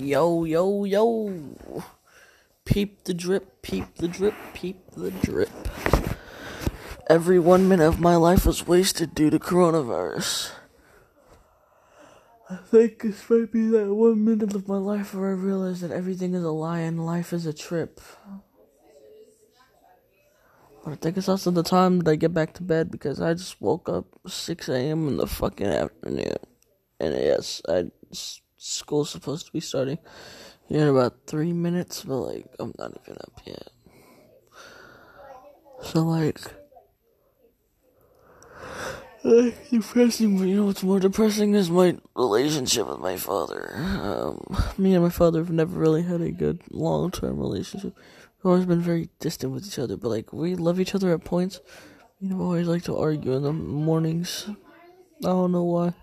Yo, yo, yo. Peep the drip, peep the drip, peep the drip. Every one minute of my life was wasted due to coronavirus. I think this might be that one minute of my life where I realized that everything is a lie and life is a trip. But I think it's also the time that I get back to bed because I just woke up 6 a.m. in the fucking afternoon. And yes, I. Just, school's supposed to be starting in about three minutes, but like I'm not even up yet. So like, like depressing, but you know what's more depressing is my relationship with my father. Um, me and my father have never really had a good long term relationship. We've always been very distant with each other, but like we love each other at points. You know, always like to argue in the mornings. I don't know why.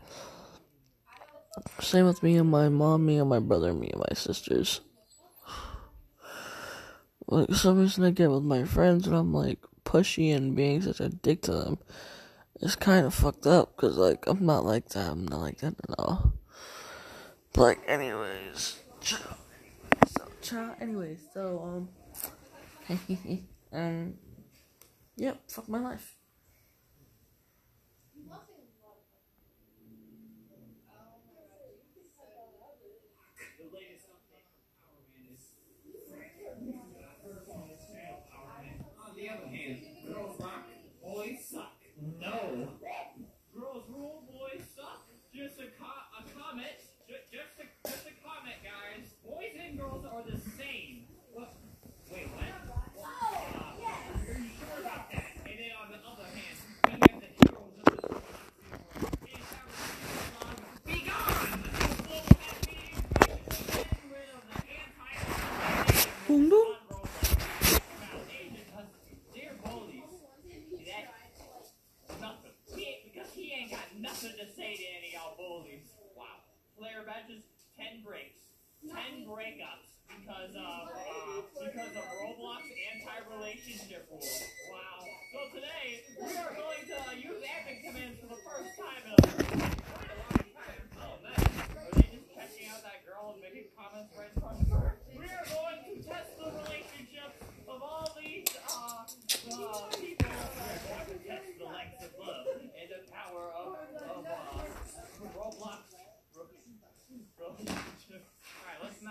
Same with me and my mom, me and my brother, me and my sisters. Like, some reason I get with my friends and I'm like pushy and being such a dick to them. It's kind of fucked up because, like, I'm not like that. I'm not like that at all. But, like, anyways. So, cha, anyways, so, um. um. Yep, fuck my life. Jessica.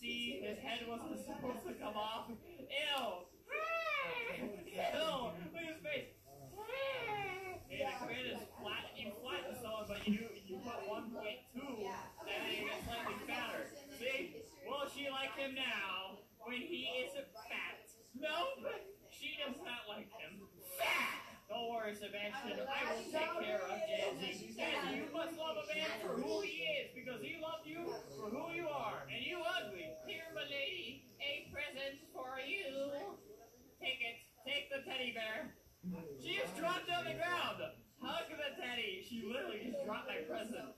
see his head wasn't supposed to come off. Ew! Ew! Look at his face! Yeah, the grid is flat. You flatten someone, but you you put 1.2, and then you get slightly fatter. See? Will she like him now when he is fat? Nope! She does not like him. Fat! Don't worry, Sebastian. I will take care of you. teddy bear. She just dropped on the ground. Hug the teddy. She literally just dropped my present.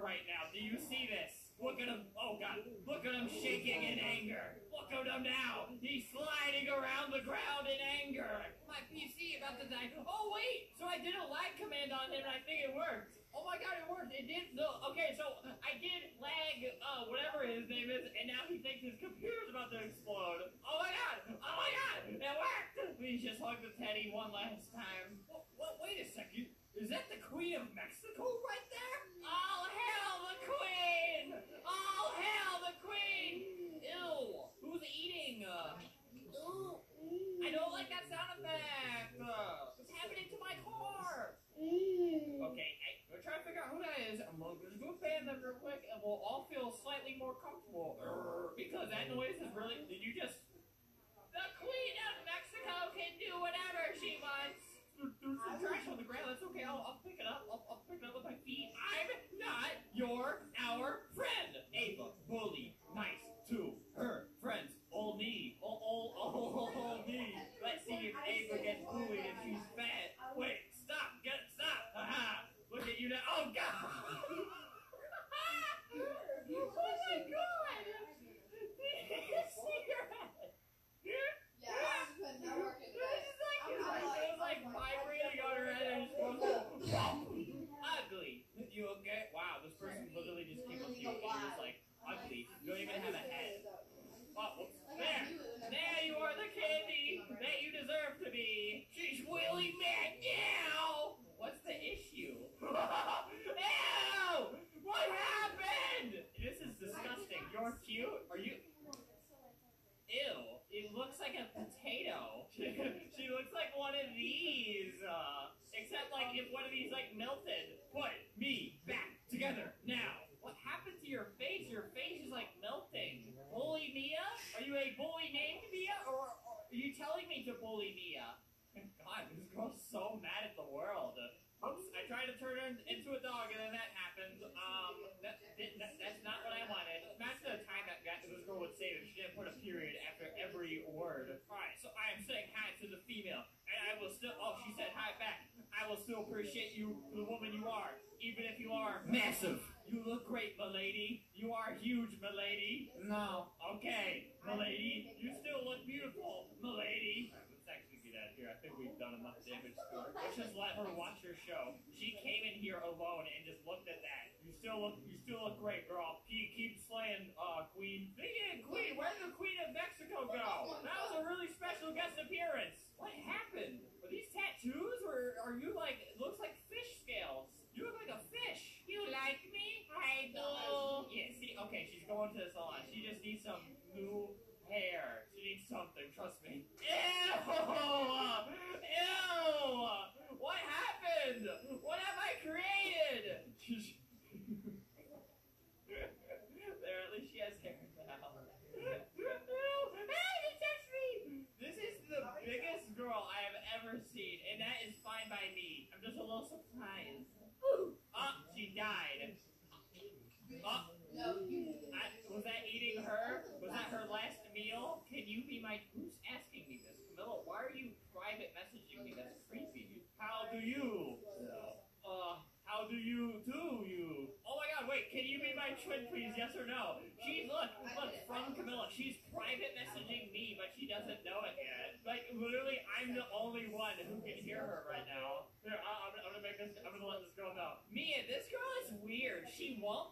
right now. Do you see this? Look at him. Oh, God. Look at him shaking in anger. Look at him now. He's sliding around the ground in anger. My PC about to die. Oh, wait. So I did a lag command on him, and I think it worked. Oh, my God, it worked. It did. No. Okay, so I did lag, uh, whatever his name is, and now he thinks his computer's about to explode. Oh, my God. Oh, my God. It worked. Please just hug the teddy one last time. You're cute? Are you? Ew, it looks like a potato. she looks like one of these. Uh, except, like, if one of these, like, melted, are massive. You look great, milady. You are huge, milady. No. Okay, milady. You still look beautiful, milady. let's actually here. I think we've done enough damage to her. Let's just let her watch your show. She came in here alone and just looked at that. You still look, you still look great, girl. Keep, keep slaying, uh, queen. Speaking queen, where did the queen of Mexico go? That was a really special guest appearance. What happened? Are these tattoos, or are you like? It looks like fish scales. You look like a fish. You like me? I do. Yeah, see, okay, she's going to the salon. She just needs some new hair. She needs something, trust me. Ew! Ew! What happened? What happened? please, yes or no? She look, look from Camilla. She's private messaging me, but she doesn't know it yet. Like literally, I'm the only one who can hear her right now. Here, I, am gonna, I'm gonna make this. I'm gonna let this girl know. Mia, this girl is weird. She won't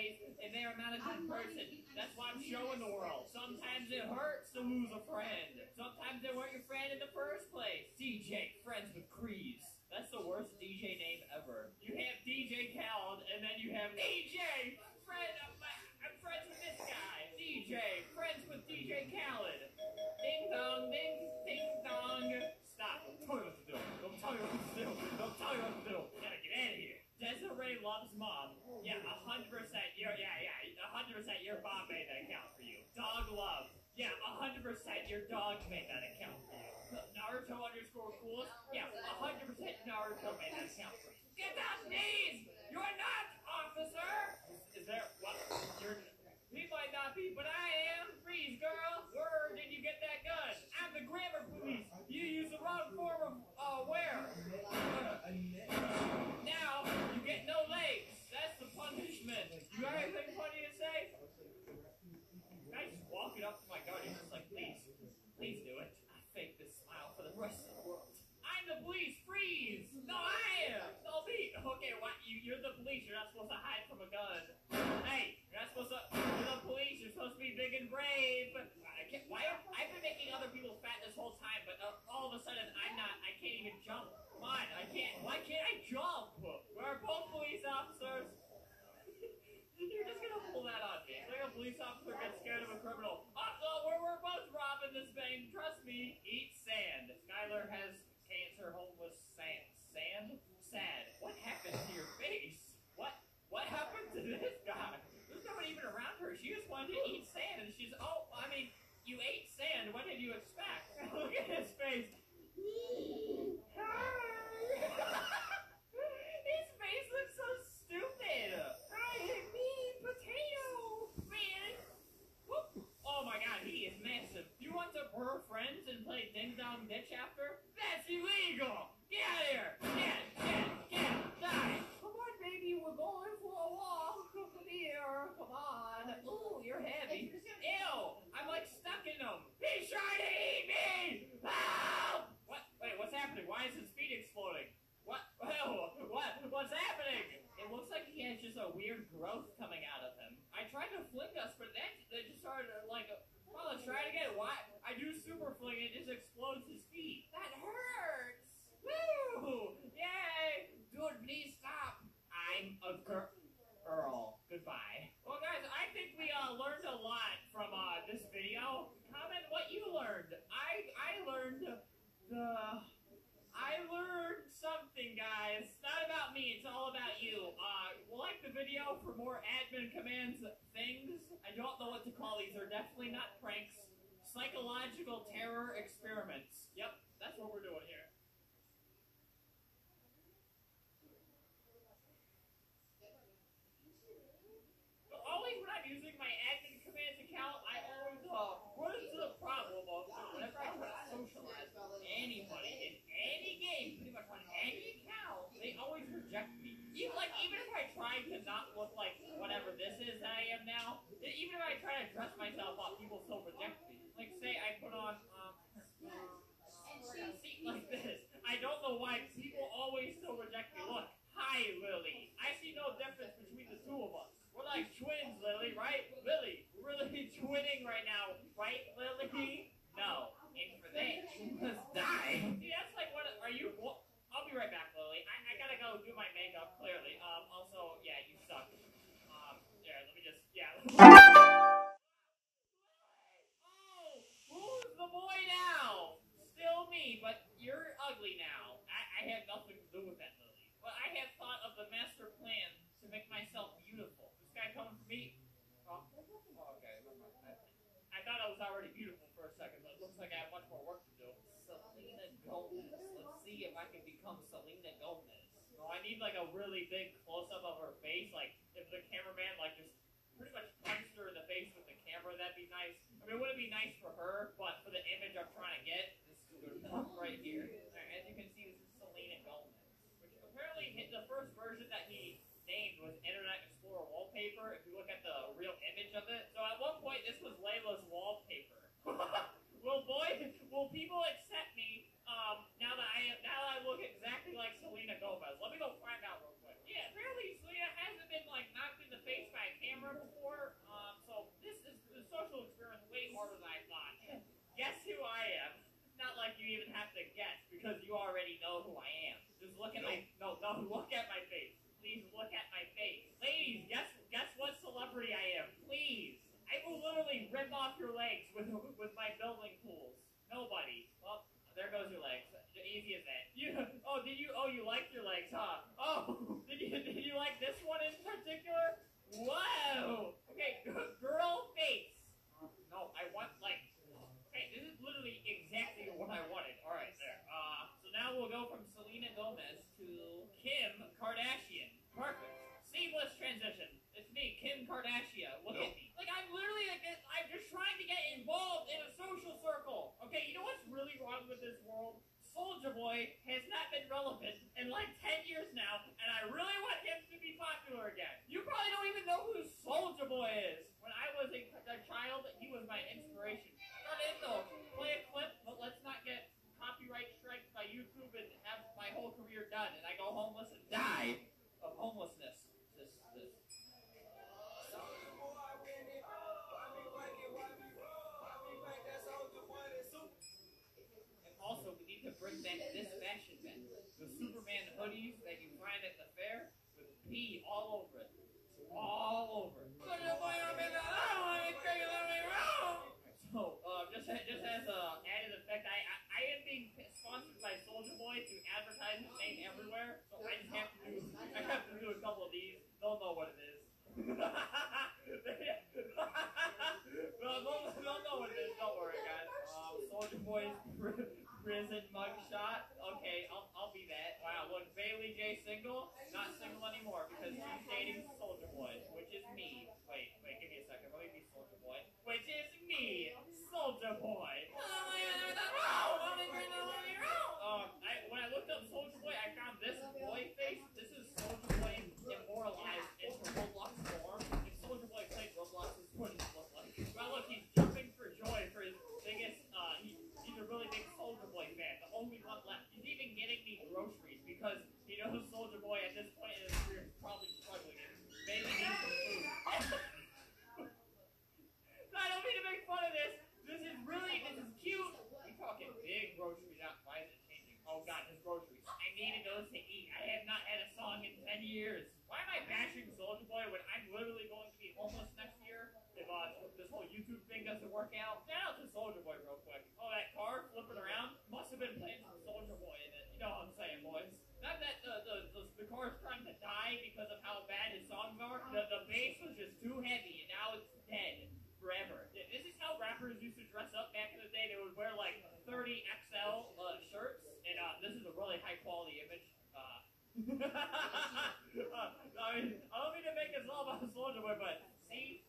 ways, and they are not a good person. That's why I'm showing the world. Sometimes it hurts to lose a friend. Sometimes they weren't your friend in the first place. DJ, friends with Crees. That's the worst DJ name ever. You have DJ Khaled, and then you have DJ, friend of my, I'm friends with this guy. DJ, friends with DJ Khaled. Ding dong, ding, ding dong. Stop. Don't tell me what to do. Don't tell me what to do. Don't tell me what to do. Gotta get out of here. Desiree loves mom. Yeah, a hundred your mom made that account for you. Dog love. Yeah, 100% your dog made that account for you. Naruto underscore cool. Yeah, 100% Naruto made that account for you. i not, I can't even jump. Come on, I can't, why can't I jump? We're both police officers. You're just gonna pull that on me. It's like a police officer gets scared of a criminal. Also, we're, we're both robbing this bank. Trust me, eat sand. Skylar has cancer, homeless sand. Sand? Sad. What happened to your face? What? What happened to this guy? There's nobody even around her. She just wanted to eat sand, and she's, oh, I mean, you ate sand. What did you expect? Look at his face. her friends and play things. video for more admin commands things. I don't know what to call these. They're definitely not pranks. Psychological terror experiments. Yep, that's what we're doing here. But always when I'm using my admin commands account, I always uh, what is the problem of whenever I try to socialize anybody in any game, pretty much on any account, they always reject me. Even like I had nothing to do with that lily. But I had thought of the master plan to make myself beautiful. This guy coming for me. Oh, okay, I thought I was already beautiful for a second, but it looks like I have much more work to do. Selena Gomez. Let's see if I can become Selena Gomez. No, I need like a really big close up of her face. Like if the cameraman like just pretty much punched her in the face with the camera, that'd be nice. I mean, it wouldn't be nice for her, but for the image I'm trying to get, this is good enough right here. the first version that he named was Internet Explorer Wallpaper, if you look at the real image of it. So at one point, this was Layla's wallpaper. Well, Boy bring back this fashion man. The Superman hoodies that you find at the fair with pee all over it. All over it. So, uh, just, just as an added effect, I, I, I am being sponsored by Soulja Boy to advertise the name everywhere, so I just have to do, I have to do a couple of these. Don't know what it is. is. don't, don't know what it is, don't worry guys. Um, Soulja Boy's prison mugshot. Okay, I'll, I'll be that. Wow, was Bailey J single? Not single anymore because she's dating Soulja Boy, which is me. Wait, wait, give me a second. Let me be Soulja Boy, which is me, Soulja Boy. groceries Why is it changing? Oh God, his groceries. I needed those to eat. I have not had a song in ten years. Why am I bashing Soulja Boy when I'm literally going to be homeless next year if uh, this whole YouTube thing doesn't work out? Shout out to Soulja Boy real quick. Oh, that car flipping around must have been playing some Soulja Boy in it. You know what I'm saying, boys? Not that the the, the, the is trying to die because of how bad his songs are. The the bass was just too heavy, and now it's dead forever rappers used to dress up back in the day. They would wear like 30 XL uh, shirts, and uh, this is a really high quality image. Uh, I mean, I don't mean to make this all about the Soulja Boy, but see.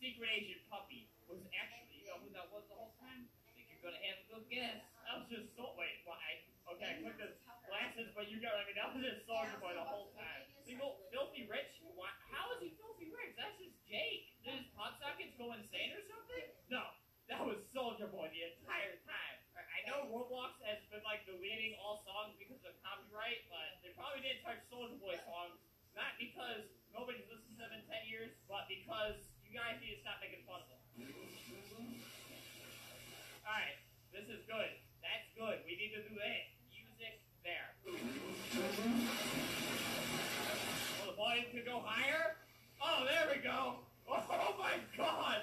Secret Agent Puppy was actually, you know who that was the whole time? I think you're gonna have a good guess. That was just so, wait, why? Okay, I clicked the glasses, but you got, I mean, that was just Soulja Boy the whole time. Single, filthy rich, Jake, did his sockets go insane or something? No, that was Soulja Boy the entire time. I know Roblox has been like deleting all songs because of copyright, but they probably didn't touch Soulja Boy songs. Not because nobody's listened to them in 10 years, but because you guys need to stop making fun of them. Alright, this is good. That's good. We need to do that. Music there. Well, the volume could go higher. Oh, there we go. Oh, oh my God.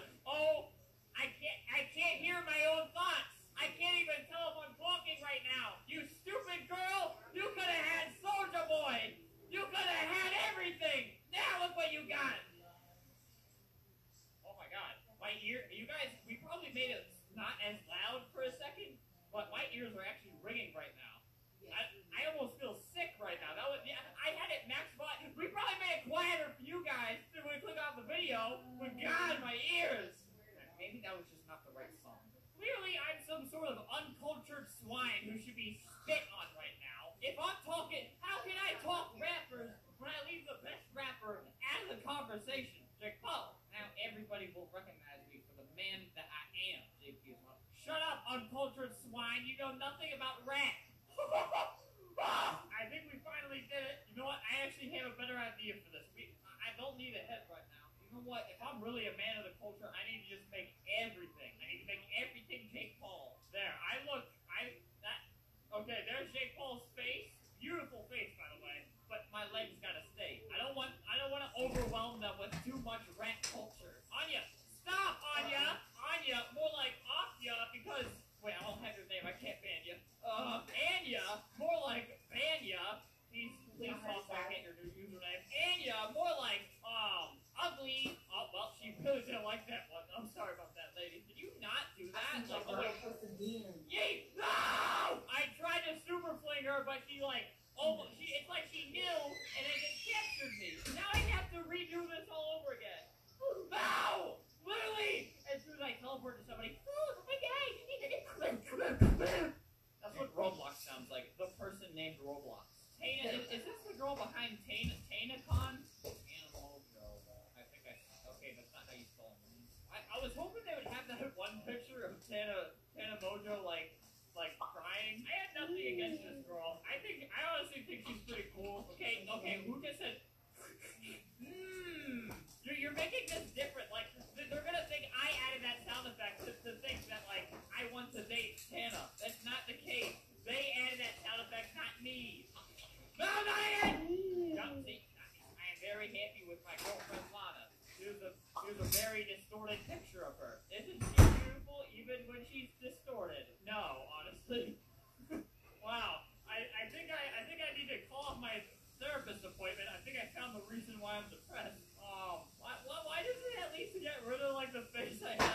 was hoping they would have that one picture of Tana, Tana Mongeau, like, like crying. I had nothing against this girl. I think, I honestly think she's pretty cool. Okay, okay, Who just said, mmm, are making this different. Like, they're gonna think I added that sound effect to, to think that, like, I want to date Tana. That's not the case. They added that sound effect, not me. No, not it! do I am very happy with my girlfriend Lana. She was a, she was a very therapist appointment. I think I found the reason why I'm depressed. Um, why, why, why doesn't it at least get rid of like the face I have?